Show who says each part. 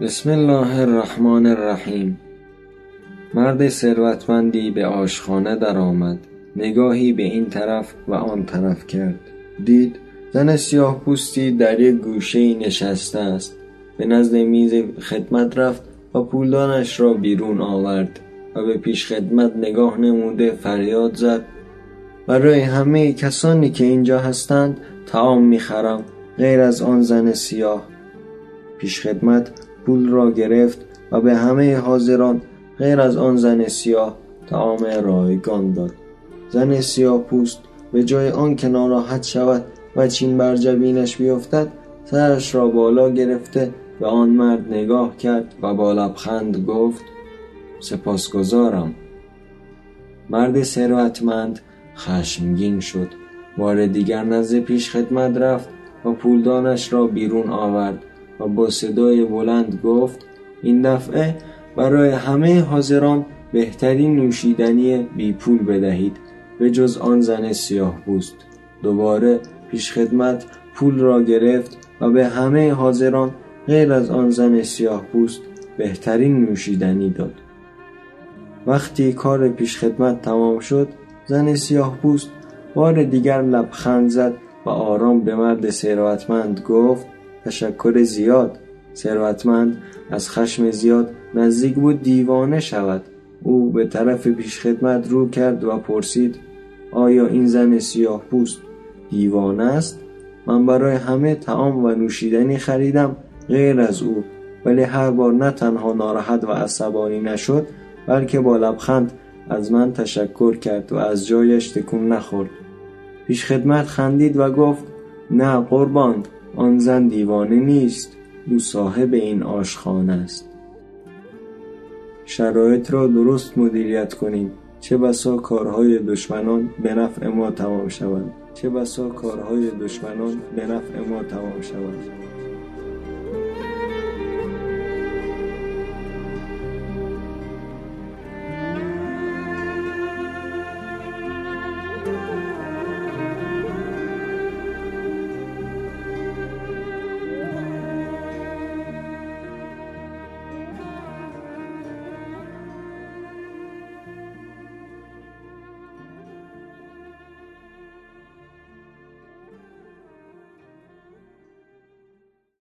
Speaker 1: بسم الله الرحمن الرحیم. مرد ثروتمندی به آشخانه درآمد. نگاهی به این طرف و آن طرف کرد. دید زن سیاهپوستی در یک گوشهای نشسته است. به نزد میز خدمت رفت و پولدانش را بیرون آورد و به پیشخدمت نگاه نموده فریاد زد. برای همه کسانی که اینجا هستند طعام می‌خرم. غیر از آن زن سیاه. پیشخدمت پول را گرفت و به همه حاضران غیر از آن زن سیاه طعام رایگان داد. زن سیاه پوست به جای آن که ناراحت شود و چین بر جبینش بیفتد سرش را بالا گرفته به آن مرد نگاه کرد و با لبخند گفت سپاسگزارم. مرد ثروتمند خشمگین شد. بار دیگر نزد پیشخدمت رفت و پولدانش را بیرون آورد. و با صدای بلند گفت این دفعه برای همه حاضران بهترین نوشیدنی بی پول بدهید. به جز آن زن سیاهپوست دوباره پیشخدمت پول را گرفت و به همه حاضران غیر از آن زن سیاهپوست بهترین نوشیدنی داد. وقتی کار پیشخدمت تمام شد زن سیاهپوست بار دیگر لبخند زد و آرام به مرد ثروتمند گفت تشکر زیاد. ثروتمند از خشم زیاد نزدیک بود دیوانه شود. او به طرف پیشخدمت رو کرد و پرسید آیا این زن سیاهپوست دیوانه است؟ من برای همه طعام و نوشیدنی خریدم غیر از او. ولی هر بار نه تنها ناراحت و عصبانی نشد بلکه با لبخند از من تشکر کرد و از جایش تکون نخورد. پیشخدمت خندید و گفت نه قربان. آن زن دیوانه نیست او صاحب این آشخانه است. شرایط را درست مدیریت کنیم. چه بسا کارهای دشمنان به نفع ما تمام شوند. چه بسا کارهای دشمنان به نفع ما تمام شوند.